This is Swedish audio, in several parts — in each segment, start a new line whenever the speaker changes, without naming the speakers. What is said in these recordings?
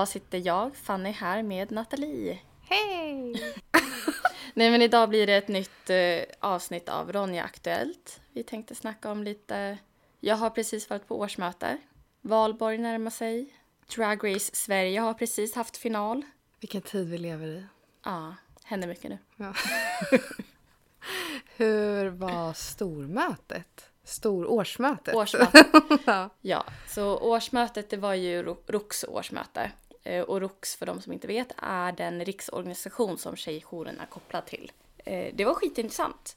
idag sitter jag, Fanny, här med Nathalie.
Hej!
Nej men idag blir det ett nytt eh, avsnitt av Ronja Aktuellt. Vi tänkte snacka om lite... Jag har precis varit på årsmöte. Valborg närmar sig. Drag Race Sverige har precis haft final.
Vilken tid vi lever i.
Ja, händer mycket nu.
Ja. Hur var stormötet? Stor årsmötet? Ja.
Ja, så årsmötet det var ju Ro- ROKs årsmöte. Eh, Och ROKS, för de som inte vet, är den riksorganisation som Tjejjouren är kopplad till. Eh, Det var skitintressant.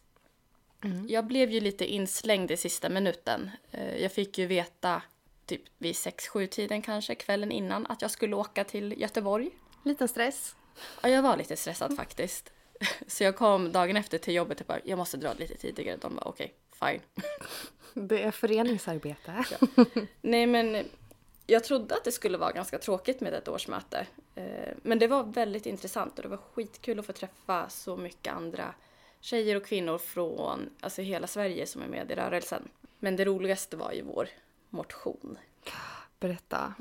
Jag blev ju lite inslängd i sista minuten. Eh, Jag fick ju veta typ vid 6-7 tiden kanske, kvällen innan, att jag skulle åka till Göteborg.
Liten stress.
Ja, jag var lite stressad faktiskt. Så jag kom dagen efter till jobbet och bara, jag måste dra lite tidigare. De bara, okej, fine.
Det är föreningsarbete.
Nej men jag trodde att det skulle vara ganska tråkigt med ett årsmöte. Eh, Men det var väldigt intressant och det var skitkul att få träffa så mycket andra tjejer och kvinnor från alltså hela Sverige som är med i rörelsen. Men det roligaste var ju vår motion.
Berätta.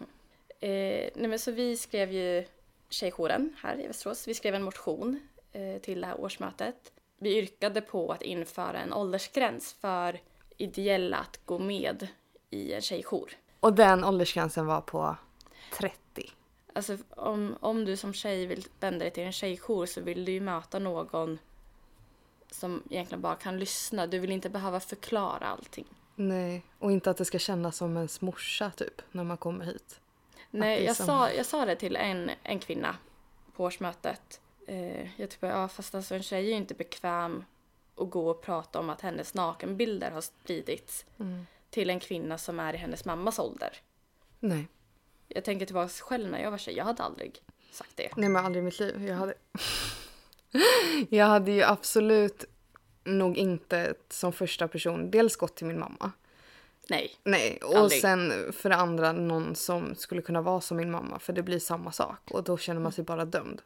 Eh, nej men så vi skrev ju Tjejjouren här i Västerås. Vi skrev en motion eh, till det här årsmötet. Vi yrkade på att införa en åldersgräns för ideella att gå med i en tjejjour.
Och den åldersgränsen var på 30.
Alltså om, om du som tjej vill vända dig till en tjejjour så vill du ju möta någon som egentligen bara kan lyssna. Du vill inte behöva förklara allting.
Nej, och inte att det ska kännas som ens morsa typ när man kommer hit.
Nej, jag
som-
sa, jag sa det till en, en kvinna på årsmötet. Eh, jag typ, ja fast alltså en tjej är ju inte bekväm att gå och prata om att hennes nakenbilder har spridits
Mm.
Till en kvinna som är i hennes mammas ålder.
Nej,
Jag tänker tillbaka själv när jag var tjej, jag hade aldrig sagt det.
nej men aldrig i mitt liv. Jag hade... jag hade ju absolut nog inte som första person dels gått till min mamma.
Nej.
Nej, och
Aldrig.
sen för det andra någon som skulle kunna vara som min mamma för det blir samma sak och då känner man sig bara dömd.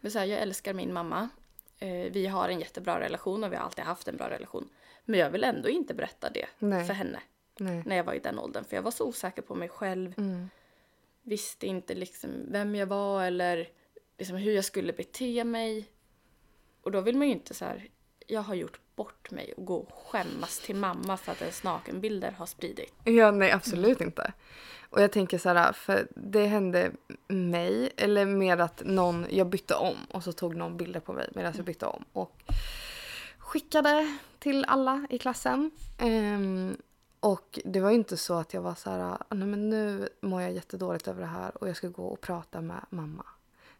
Men så här, jag älskar min mamma. Eh, vi har en jättebra relation och vi har alltid haft en bra relation. Men jag vill ändå inte berätta det
Nej.
för henne
Nej.
när jag var i den åldern. För jag var så osäker på mig själv.
Mm.
Visste inte liksom vem jag var eller liksom hur jag skulle bete mig. Och då vill man ju inte så här, jag har gjort bort mig och gå och skämmas till mamma för att ens nakenbilder har spridit.
Ja, nej absolut inte. Och jag tänker så här, för det hände mig, eller mer att någon, jag bytte om och så tog någon bilder på mig medan jag bytte om och skickade till alla i klassen. Ehm, och det var inte så att jag var så här, "Ah, nej men nu mår jag jättedåligt över det här och jag ska gå och prata med mamma.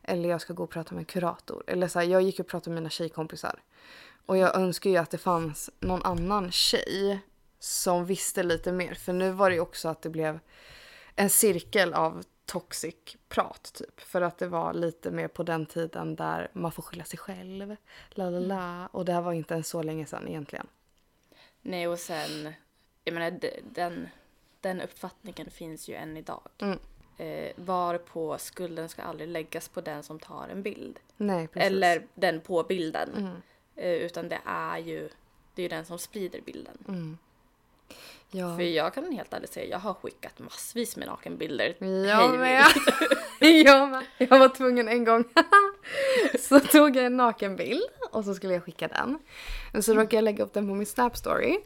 Eller jag ska gå och prata med en kurator. Eller så här, jag gick och pratade med mina tjejkompisar. Och jag önskar ju att det fanns någon annan tjej som visste lite mer. För nu var det ju också att det blev en cirkel av toxic prat typ. För att det var lite mer på den tiden där man får skylla sig själv. La la la. Och det här var inte ens så länge sedan egentligen.
Nej och sen, jag menar den, den uppfattningen finns ju än idag.
Mm.
Eh, var på skulden ska aldrig läggas på den som tar en bild.
Nej.
Eller den på bilden.
Mm.
Eh, utan det är ju det är den som sprider bilden.
Mm. Ja.
För jag kan helt ärligt säga, jag har skickat massvis med nakenbilder.
Jag med. jag med. Jag var tvungen en gång. så tog jag en nakenbild och så skulle jag skicka den. Men så råkade jag lägga upp den på min Snap story.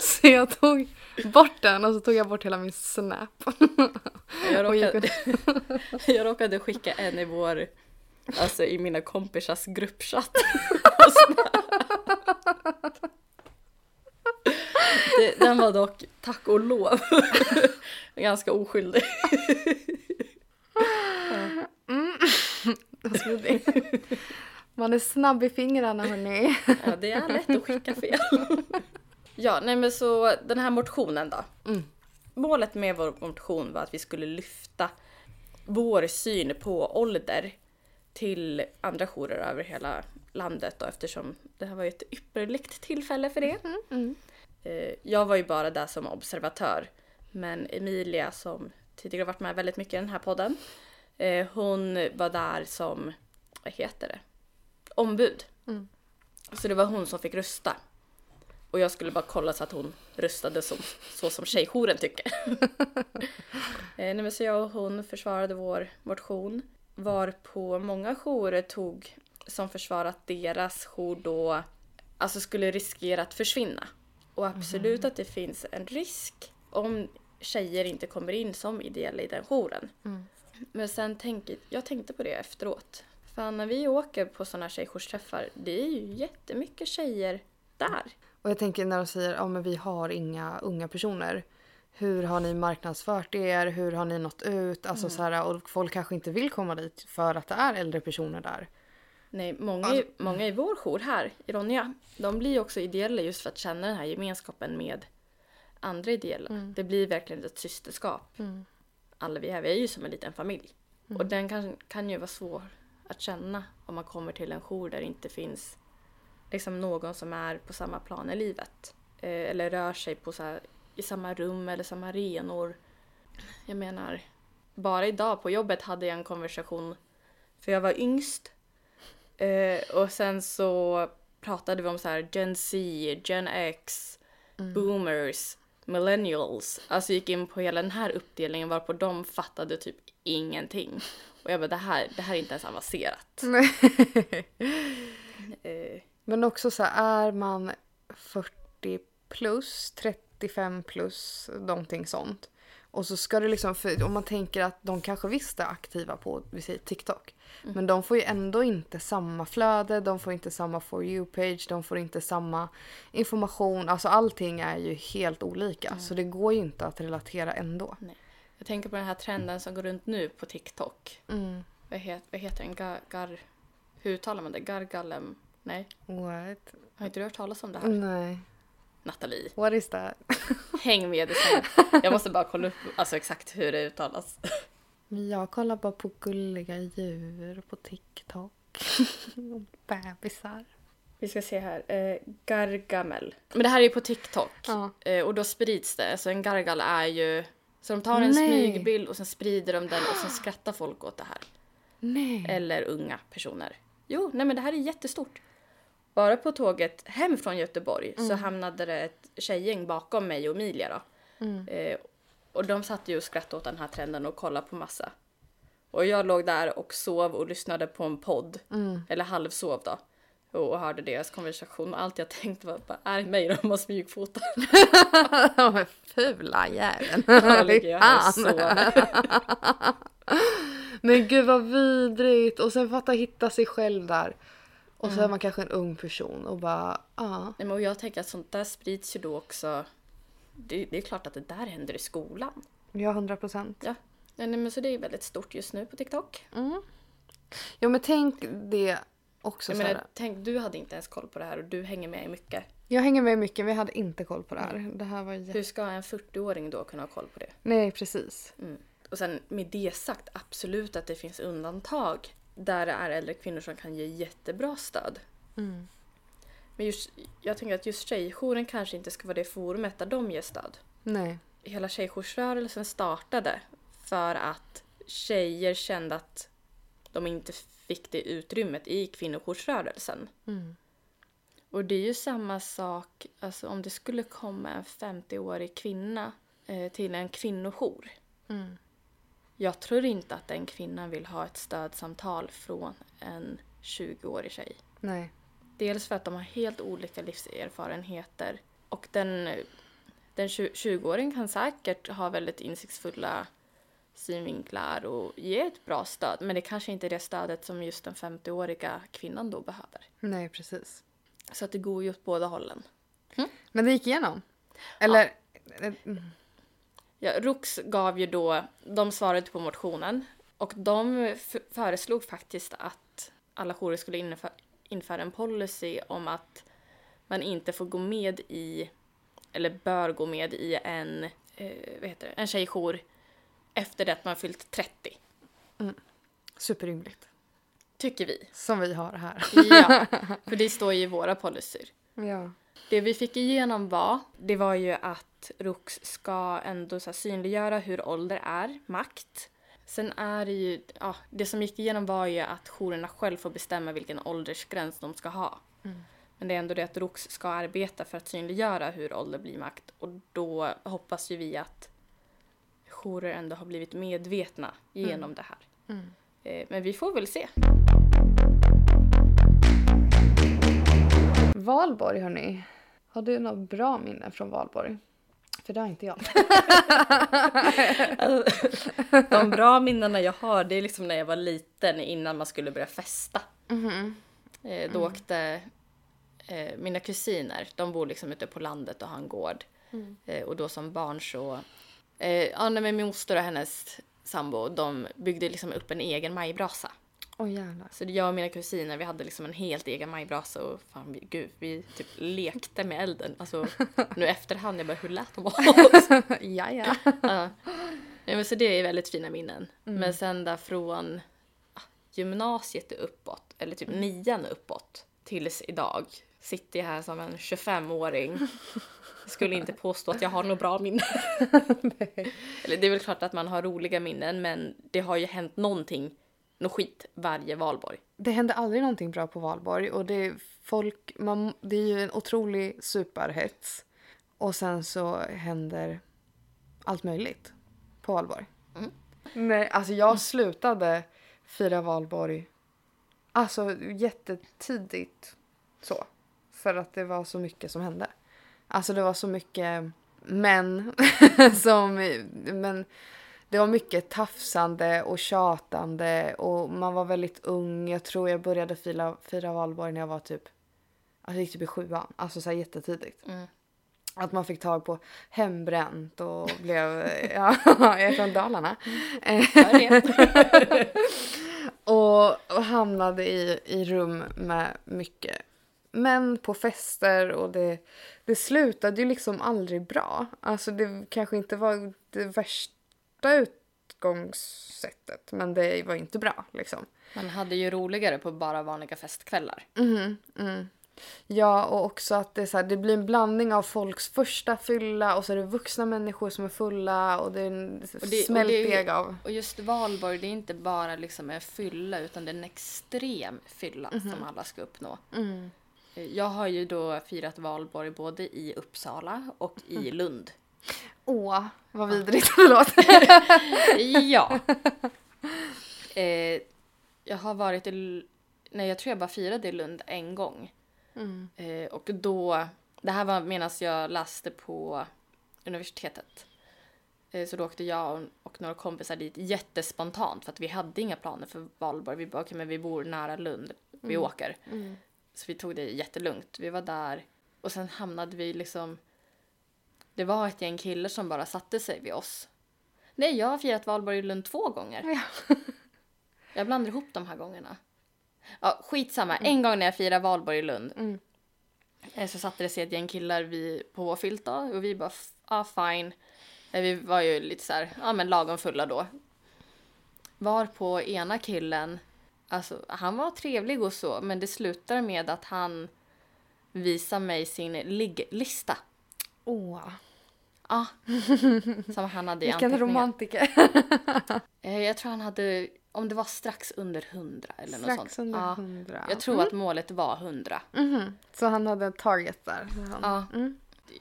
så jag tog bort den och så tog jag bort hela min Snap.
Jag råkade, jag råkade skicka en i vår, alltså i mina kompisars gruppchatt. Det, den var dock, tack och lov, ganska oskyldig.
Vad smidigt. Man är snabb i fingrarna hörni.
Ja, det är lätt att skicka fel. Ja, nej men så den här motionen då.
Mm.
Målet med vår motion var att vi skulle lyfta vår syn på ålder till andra jourer över hela landet då, eftersom det här var ju ett ypperligt tillfälle för det.
Mm.
Eh, Jag var ju bara där som observatör, men Emilia som tidigare varit med väldigt mycket i den här podden, eh, hon var där som, vad heter det, ombud.
Mm.
Så det var hon som fick rösta Och jag skulle bara kolla så att hon röstade som, så som tjejjouren tycker. eh, nej, så jag och hon försvarade vår motion. Varpå många jourer tog som försvar att deras jour då alltså skulle riskera att försvinna. Och absolut att det finns en risk om tjejer inte kommer in som ideella i den jouren. Men sen tänker jag tänkte på det efteråt. För när vi åker på sådana tjejjoursträffar, det är ju jättemycket tjejer där.
Och jag tänker när de säger att ja, men vi har inga unga personer. Hur har ni marknadsfört er? Hur har ni nått ut? Alltså, så här, och folk kanske inte vill komma dit för att det är äldre personer där.
Nej, många, i- många i vår jour här i Ronja, de blir också ideella just för att känna den här gemenskapen med andra ideella. Det blir verkligen ett systerskap. Alla vi här, vi är ju som en liten familj. Och den kan, kan ju vara svår att känna om man kommer till en jour där det inte finns liksom någon som är på samma plan i livet. Eh, eller rör sig på så här, i samma rum eller samma arenor. Jag menar, bara idag på jobbet hade jag en konversation, för jag var yngst. Eh, och sen så pratade vi om så här Gen Z, Gen X, boomers, millennials. Alltså gick in på hela den här uppdelningen varpå de fattade typ ingenting. Och jag bara det här, det här är inte ens avancerat. Eh,
Men också så här, är man 40 plus, 35 plus, någonting sånt. Och så ska det liksom, för om man tänker att de kanske visst är aktiva på vi säger TikTok. Men de får ju ändå inte samma flöde, de får inte samma For you-page, de får inte samma information. Alltså allting är ju helt olika. Så det går ju inte att relatera ändå.
jag tänker på den här trenden som går runt nu på TikTok.
Mm.
Vad, het, vad heter den? Gar, gar, hur uttalar man det? Gargalem? Nej,
What?
har inte du hört talas om det här?
Nej.
Nathalie,
What is that?
häng med i svängen. Jag måste bara kolla upp alltså, exakt hur det uttalas.
Jag kollar bara på gulliga djur på TikTok. Och Bebisar.
Vi ska se här. Eh, gargamel. Men det här är ju på TikTok.
Ja.
Eh, och då sprids det. Så en gargal är ju... Så de tar en
Nej.
smygbild och sen sprider de den och sen skrattar folk åt det här.
Nej.
Eller unga personer. Jo, nej men det här är jättestort. Bara på tåget hem från Göteborg så hamnade det ett tjejgäng bakom mig och Emilia då. Eh, och de satt ju och skrattade åt den här trenden och kollade på massa. Och jag låg där och sov och lyssnade på en podd. Eller halvsov då. Och hörde deras konversation och allt jag tänkte var bara, är det mig de har smygfotat?
Men fula jäveln.
Då ligger jag här och sover.
Men gud vad vidrigt. Och sen fatta hitta sig själv där. Och
Mm.
så är man kanske en ung person och bara ja.
Nej, men och jag tänker att sånt där sprids ju då också. Det, det är klart att det där händer i skolan.
Ja, hundra procent.
Ja, nej, men så det är väldigt stort just nu på TikTok.
Ja men tänk det också
Jag menar, tänk, du hade inte ens koll på det här och du hänger med i mycket.
Jag hänger med mycket, vi hade inte koll på det här. Det här var jätte...
Hur ska en 40-åring då kunna ha koll på det?
Nej, precis.
Mm. Och sen med det sagt, absolut att det finns undantag där det är äldre kvinnor som kan ge jättebra stöd.
Mm.
Men just, jag tänker att just tjejjouren kanske inte ska vara det forumet där de ger stöd.
Nej.
Hela tjejjoursrörelsen startade för att tjejer kände att de inte fick det utrymmet i kvinnojoursrörelsen.
Mm.
Och det är ju samma sak alltså om det skulle komma en 50-årig kvinna eh, till en kvinnojour.
Mm.
Jag tror inte att den kvinnan vill ha ett stödsamtal från en 20-årig tjej.
Nej.
Dels för att de har helt olika livserfarenheter och den, den 20-åringen kan säkert ha väldigt insiktsfulla synvinklar och ge ett bra stöd men det kanske inte är det stödet som just den 50-åriga kvinnan då behöver.
Nej, precis.
Så att det går ju åt båda hållen.
Men det gick igenom? Eller? eh,
Ja, ROX gav ju då, de svarade på motionen och de föreslog faktiskt att alla jourer skulle införa, införa en policy om att man inte får gå med i, eller bör gå med i en, eh, vad heter det, en tjejjour efter det att man fyllt 30.
Superrimligt.
Tycker vi.
Som vi har här.
Ja, för det står ju i våra policyer.
Ja.
Det vi fick igenom var, det var ju att ROX ska ändå så synliggöra hur ålder är makt. Sen är det ju, ja, det som gick igenom var ju att jourerna själv får bestämma vilken åldersgräns de ska ha. Men Men det är ändå det att ROX ska arbeta för att synliggöra hur ålder blir makt. Och då hoppas ju vi att jourer ändå har blivit medvetna genom det här. Eh, Men vi får väl se.
Valborg hörni. Har du något bra minne från Valborg? För det har inte jag.
De bra minnena jag har det är liksom när jag var liten innan man skulle börja festa. Eh, Då åkte eh, mina kusiner, de bor liksom ute på landet och har en gård. Eh, och då som barn så, eh, ja men min moster och hennes sambo, de byggde liksom upp en egen majbrasa.
Jävlar.
Så jag och mina kusiner, vi hade liksom en helt egen majbrasa och fan vi, gud, vi typ lekte med elden. Alltså nu efterhand, jag bara hur lät de oss?
ja, ja.
Ja. Nej, men så det är väldigt fina minnen. Men sen där från ah, gymnasiet uppåt, eller typ nian och uppåt, tills idag sitter jag här som en 25-åring. Skulle inte påstå att jag har några bra minnen. eller det är väl klart att man har roliga minnen, men det har ju hänt någonting, något skit, varje valborg.
Det hände aldrig någonting bra på Valborg och det är folk, man, det är ju en otrolig superhets. Och sen så händer allt möjligt på Valborg.
Mm.
Nej, alltså jag slutade fira Valborg alltså jättetidigt så. För att det var så mycket som hände. Alltså det var så mycket män som, men det var mycket tafsande och tjatande och man var väldigt ung. Jag tror jag började fira, fira valborg när jag var typ, alltså gick typ i sjuan, alltså så här jättetidigt.
Mm.
Att man fick tag på hembränt och blev, ja, jag är från Dalarna.
Vet.
Och, och hamnade i, i rum med mycket män på fester och det, det slutade ju liksom aldrig bra. Alltså det kanske inte var det värsta utgångssättet men det var inte bra liksom.
Man hade ju roligare på bara vanliga festkvällar.
Mhm, mm. Ja, och också att det, är så här, det blir en blandning av folks första fylla och så är det vuxna människor som är fulla och det är en smältdeg av...
Och just valborg, det är inte bara liksom en fylla utan det är en extrem fylla som alla ska uppnå.
Mm.
Jag har ju då firat valborg både i Uppsala och i Lund.
Åh, vad vidrigt det låter.
Ja. Eh, jag har varit i... Nej, jag tror jag bara firade i Lund en gång.
Mm.
Eh, och då... Det här var medan jag läste på universitetet. Eh, så då åkte jag och, och några kompisar dit jättespontant för att vi hade inga planer för valborg. Vi bara, okej men vi bor nära Lund, vi åker.
Mm.
Så vi tog det jättelugnt. Vi var där och sen hamnade vi liksom... Det var ett gäng killar som bara satte sig vid oss. Nej, jag har firat valborg i Lund två gånger.
Ja.
Jag blandar ihop de här gångerna. Ja, skitsamma. En gång när jag firade valborg i Lund
Mm.
eh, så satte det sig ett gäng killar vid, på vår filt då, och vi bara, ja fine. Eh, Vi var ju lite så här, ja men lagom fulla då. Var på ena killen, alltså han var trevlig och så, men det slutar med att han visar mig sin ligglista.
Åh,
Ja, som han hade i
vilken romantiker.
Eh, Jag tror han hade, om det var strax under 100 eller något
Strax
sånt.
under
Ja,
hundra.
jag tror att målet var 100.
Mhm. Så han hade en target där.
Ja.
Mm.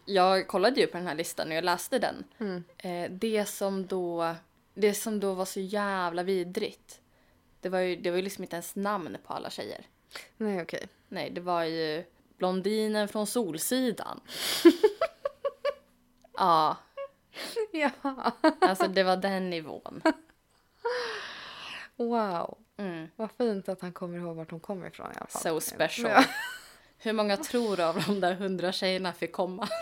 Jag kollade ju på den här listan och jag läste den.
Mm.
Eh, det, som då, det som då var så jävla vidrigt. Det var ju, det var ju liksom inte ens namn på alla tjejer.
Nej, okej.
Nej, det var ju blondinen från Solsidan. ja,
Ja.
alltså det var den nivån.
Wow.
Mm.
Vad fint att han kommer ihåg vart de kommer ifrån i alla fall.
So special.
Ja.
Hur många tror du av de där hundra tjejerna fick komma?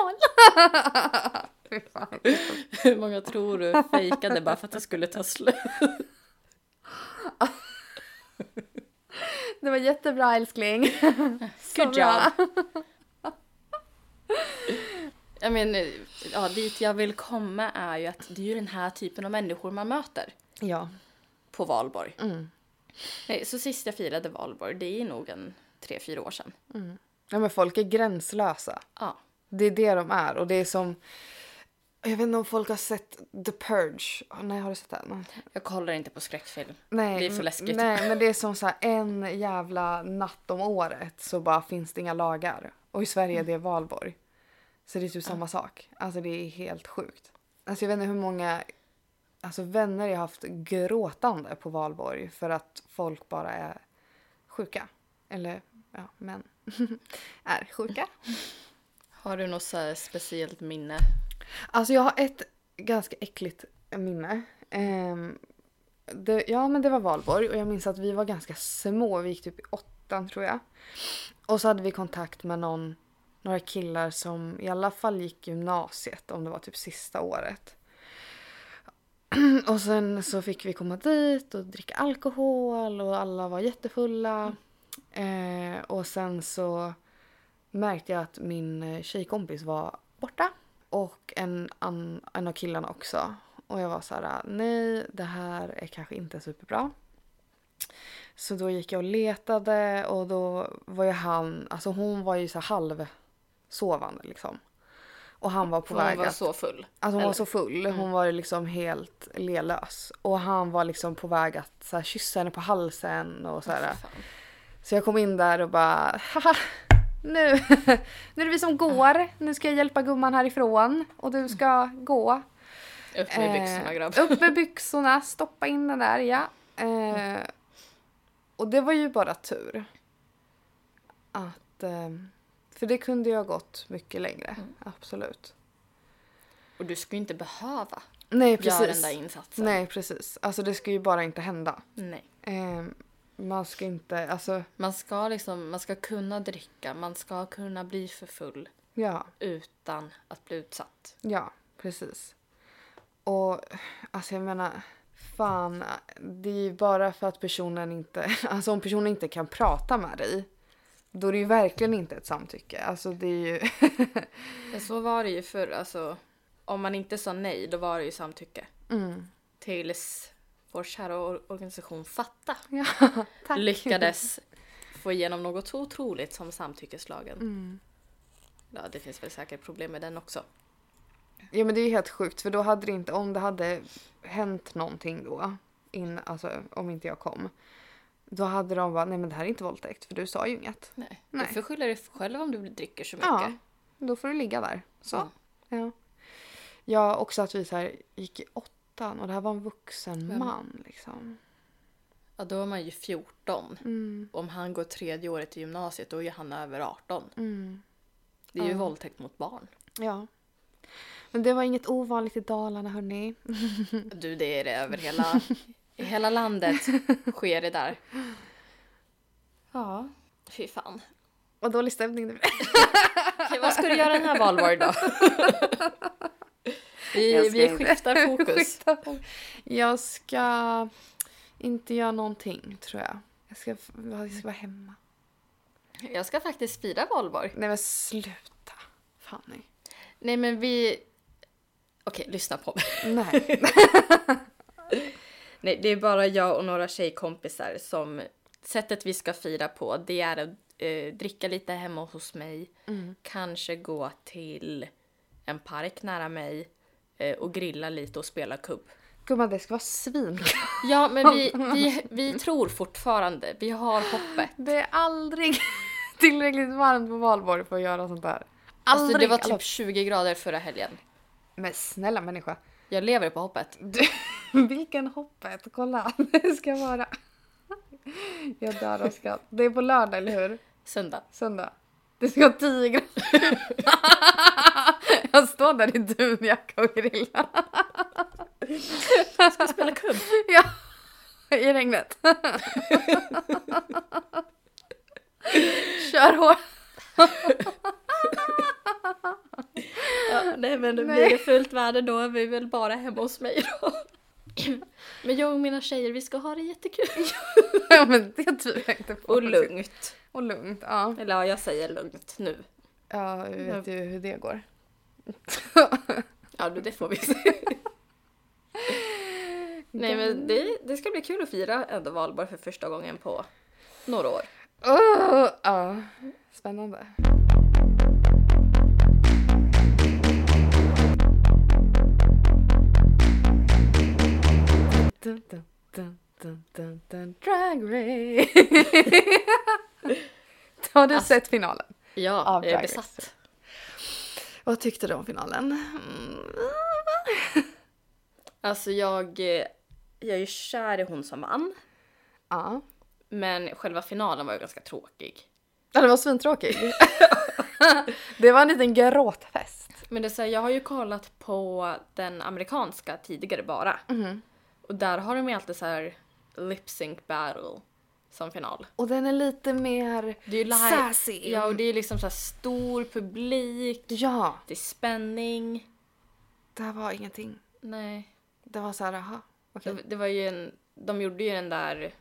Noll.
Hur många tror du fejkade bara för att det skulle ta slut?
Det var jättebra älskling.
Good job. Jag menar, ja, dit jag vill komma är ju att det är ju den här typen av människor man möter
Ja.
på valborg.
Mm.
Nej, Så sist jag firade valborg, det är nog en tre, fyra år sedan.
ja. Men folk är gränslösa.
Ja.
Det är det de är. Och det är som... Jag vet inte om folk har sett The Purge. Nej, har du sett den?
Jag kollar inte på skräckfilm.
Nej,
Det är för läskigt.
Nej, men det är som så en jävla natt om året så bara finns det inga lagar. Och i Sverige är det valborg. Så det är typ samma sak. Alltså det är helt sjukt. Alltså jag vet inte hur många alltså vänner jag haft gråtande på valborg för att folk bara är sjuka. Eller ja, män är sjuka.
Har du något så speciellt minne?
Alltså jag har ett ganska äckligt minne. Ehm, det, ja men det var valborg och jag minns att vi var ganska små. Vi gick typ i åttan tror jag. Och så hade vi kontakt med någon, några killar som i alla fall gick gymnasiet om det var typ sista året. Och sen så fick vi komma dit och dricka alkohol och alla var jättefulla. Eh, och sen så märkte jag att min tjejkompis var borta. Och en, an, en av killarna också. Och jag var så här, nej det här är kanske inte superbra. Så då gick jag och letade och då var ju han, alltså hon var ju så här halv sovande liksom. Och han var på
För
väg
hon var
att...
så full.
Alltså hon
Eller?
var så full. Hon
Mm.
var liksom helt lelös. Och han var liksom på väg att så här, kyssa henne på halsen och så här.
Fan.
Så jag kom in där och bara haha nu, nu är det vi som går. Nu ska jag hjälpa gumman härifrån och du ska gå.
Upp med byxorna
Eh,
grabb.
upp med byxorna, stoppa in den där, ja. Eh, och det var ju bara tur. Att, eh, för det kunde ju ha gått mycket längre,
Mm.
absolut.
Och du ju inte behöva
Nej
göra den
precis.
där insatsen.
Nej precis. Alltså det ska ju bara inte hända.
Nej.
Eh, man ska inte, alltså
Man ska liksom, man ska kunna dricka, man ska kunna bli för full
ja.
utan att bli utsatt.
Ja, precis. Och alltså jag menar, fan, det är ju bara för att personen inte, alltså om personen inte kan prata med dig, då är det ju verkligen inte ett samtycke. Alltså det är ju,
så var det ju förr, alltså. Om man inte sa nej, då var det ju samtycke.
mm.
Tills vår kära or- organisation Fatta
ja,
lyckades få igenom något så otroligt som samtyckeslagen.
Mm.
Ja, det finns väl säkert problem med den också.
Ja men det är ju helt sjukt för då hade det inte, om det hade hänt någonting då, in, alltså om inte jag kom, då hade de bara, nej men det här är inte våldtäkt för du sa ju inget.
Nej.
Nej.
Du får skylla dig själv om du dricker så mycket.
Ja, då får du ligga där. Så.
Mm.
Ja. ja, också att vi så här gick i åttan och det här var en vuxen
Vem?
man liksom.
Ja, då är man ju 14.
Mm,
Om han går tredje året i gymnasiet, då är han över 18.
mm,
Det är ju
Ja.
våldtäkt mot barn.
ja. Men det var inget ovanligt i Dalarna hörni.
Du, det är det över hela, i hela landet sker det där. Ja, fy fan.
Vad dålig stämning det blev.
Okej, vad ska du göra den här valborg då? Vi, vi skiftar fokus.
Skifta fokus. Jag ska inte göra någonting tror jag. Jag ska, jag ska vara hemma.
Jag ska faktiskt fira valborg.
Nej men sluta. Fanny.
Nej men vi... Okej, lyssna på mig.
Nej.
Nej, det är bara jag och några tjejkompisar som... Sättet vi ska fira på, det är att eh, dricka lite hemma hos mig.
Mm.
Kanske gå till en park nära mig eh, och grilla lite och spela kubb.
Gumman det ska vara svin.
Ja, men vi, vi, vi tror fortfarande. Vi har hoppet.
Det är aldrig tillräckligt varmt på valborg för att göra sånt där. Aldrig.
Alltså det var
Alltså,
typ 20 grader förra helgen.
Men snälla människa.
Jag lever på hoppet.
Du, vilken hoppet. Kolla. Det ska vara. Jag dör av skratt. Det är på lördag eller hur?
Söndag.
Söndag. Det ska vara 10 grader. Jag står där i dunjacka och grillar.
Jag ska spela kubb.
Ja. I regnet. Kör hårt.
Ja, nej men
Nej.
blir det fullt väder då är vi väl bara hemma hos mig då. Men jag och mina tjejer vi ska ha det jättekul.
Ja men det tvivlar jag inte på.
Och lugnt.
Och lugnt, ja.
Eller ja, jag säger lugnt nu.
Ja, vi vet ju hur det går.
Ja, det får vi se. Nej men det, det ska bli kul att fira ändå valborg för första gången på några år.
Oh, ja, spännande. Race. Har du sett finalen?
Ja,
Av
jag är
Drag Race.
besatt.
Vad tyckte du om finalen? Mm.
Alltså jag, eh, jag är ju kär i hon som vann.
Ja.
Men själva finalen var ju ganska tråkig.
Ja, det var svintråkigt. det var en liten gråtfest.
Men det är så här, jag har ju kollat på den amerikanska tidigare bara.
Mhm.
Och där har de ju alltid så här lip sync battle som final.
Och den är lite mer
Det är live.
sassy.
Ja, och det är liksom så stor publik.
Ja,
Det är spänning.
det här var ingenting.
Nej.
Det var så här, aha. okej.
Det, det var ju en, de gjorde ju den där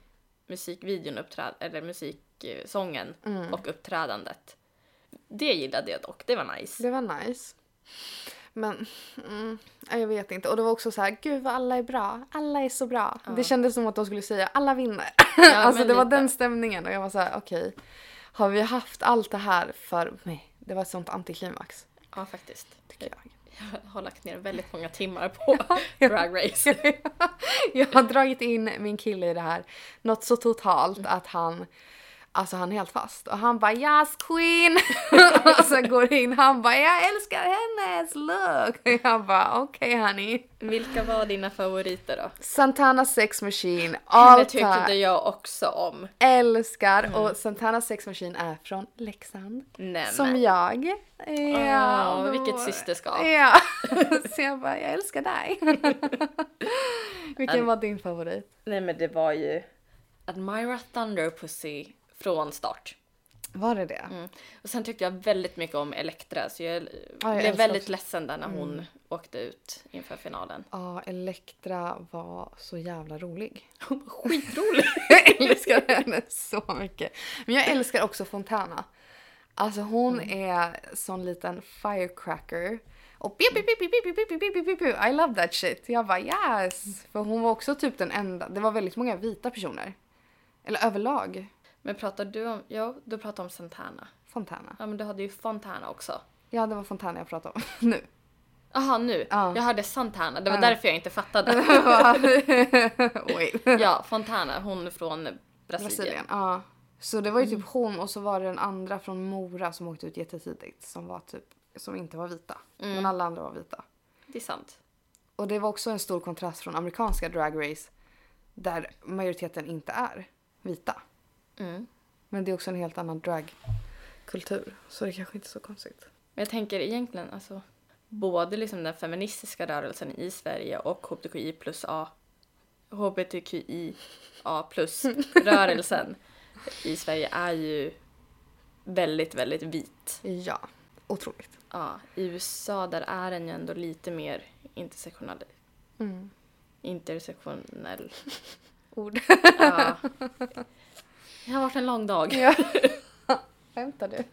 musikvideon, uppträd, eller musiksången
Mm.
och uppträdandet. Det gillade jag dock, det var nice.
Det var nice. Men, mm, ja, jag vet inte. Och det var också så här, gud vad alla är bra. Alla är så bra. Det kändes som att de skulle säga, alla vinner. alltså
men
det var
lite.
den stämningen och jag var så här, okej. Har vi haft allt det här för mig? Det var ett sånt antiklimax,
Ja, faktiskt.
tycker jag.
Jag har lagt ner väldigt många timmar på Drag Race.
jag har dragit in min kille i det här något så totalt att han Alltså han är helt fast och han bara yes queen! och sen går in han bara jag älskar hennes look! Och jag bara okej honey.
Vilka var dina favoriter då?
Santana Sex Machine, all
Det tyckte jag också om.
Älskar! Och Santana Sex Machine är från Leksand.
Nej,
Som jag. Ja, då-
vilket systerskap.
Ja. Så jag bara, jag älskar dig. Vilken var din favorit?
Nej men det var ju Admira Thunderpussy från start.
Var det det?
Mm. Och sen tyckte jag väldigt mycket om Elektra så jag,
jag
blev väldigt
också.
ledsen där när hon åkte ut inför finalen.
Ja, Elektra var så jävla rolig.
Hon var skitrolig!
Jag älskar henne så mycket. Men jag älskar också Fontana. Alltså hon är sån liten firecracker. Och pip, pip, pip, pip, pip, pip, pip, pip. I love that shit. Jag bara yes! För hon var också typ den enda. Det var väldigt många vita personer. Eller överlag.
Men pratar du om, ja du pratar om Santana.
Fontana.
Ja men du hade ju Fontana också.
Ja, det var Fontana jag pratade om nu.
Jaha nu,
Ja.
jag hörde Santana, det var
Ja.
därför jag inte fattade. Ja, Fontana, hon från Brasilien.
Brasilien. Ja. Så det var ju typ hon och så var det den andra från Mora som åkte ut jättetidigt som var typ som inte var vita. Men alla andra var vita.
Det är sant.
Och det var också en stor kontrast från amerikanska Drag Race där majoriteten inte är vita.
Mm.
Men det är också en helt annan dragkultur så det är kanske inte är så konstigt.
Men jag tänker egentligen alltså både liksom den feministiska rörelsen i Sverige och hbtqi plus A hbtqi A plus rörelsen i Sverige är ju väldigt, väldigt vit.
Ja, otroligt.
Ja, i USA där är den ju ändå lite mer intersektionell.
Mm.
Intersektionell.
Ord.
Ja. Det har varit en lång dag.
ja. Skämtar du?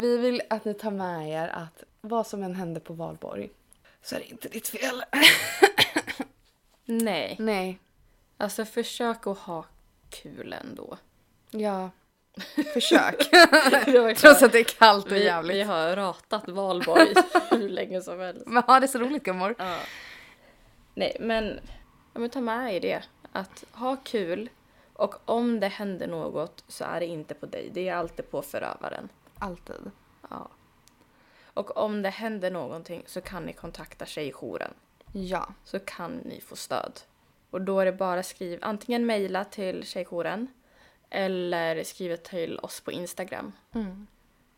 Vi vill att ni tar med er att vad som än händer på valborg så är det inte ditt fel.
Nej.
Nej.
Alltså försök att ha kul ändå.
Ja. Försök. Trots att det är kallt och
vi,
jävligt.
vi har ratat valborg hur länge som helst.
Men ha det så roligt gummor.
Ja. Nej, men, ja, men ta med er det. Att ha kul och om det händer något så är det inte på dig. Det är alltid på förövaren.
Alltid.
Ja. Och om det händer någonting så kan ni kontakta Tjejjouren.
Ja.
Så kan ni få stöd. Och då är det bara skriv antingen mejla till Tjejjouren eller skriva till oss på Instagram.
Mm.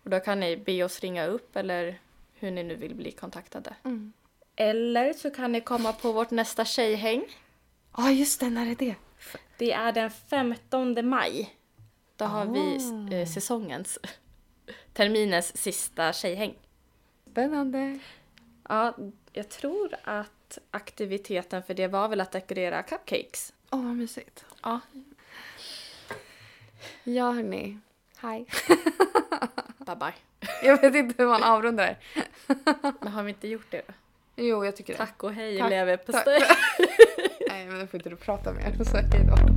Och då kan ni be oss ringa upp eller hur ni nu vill bli kontaktade.
Mm.
Eller så kan ni komma på vårt nästa tjejhäng.
Ja, just det. När är det?
Det är den 15 maj. Då har vi
Ah.
eh, säsongens, terminens sista tjejhäng.
Spännande.
Ja, jag tror att aktiviteten för det var väl att dekorera cupcakes.
Åh, vad mysigt.
Ja,
Ja, hörni. Hej.
bye bye.
Jag vet inte hur man avrundar.
Men har vi inte gjort det då?
Jo, jag tycker det.
Tack och hej
Tack.
leverpastej.
Nej, men då får inte du prata mer. Så hej då.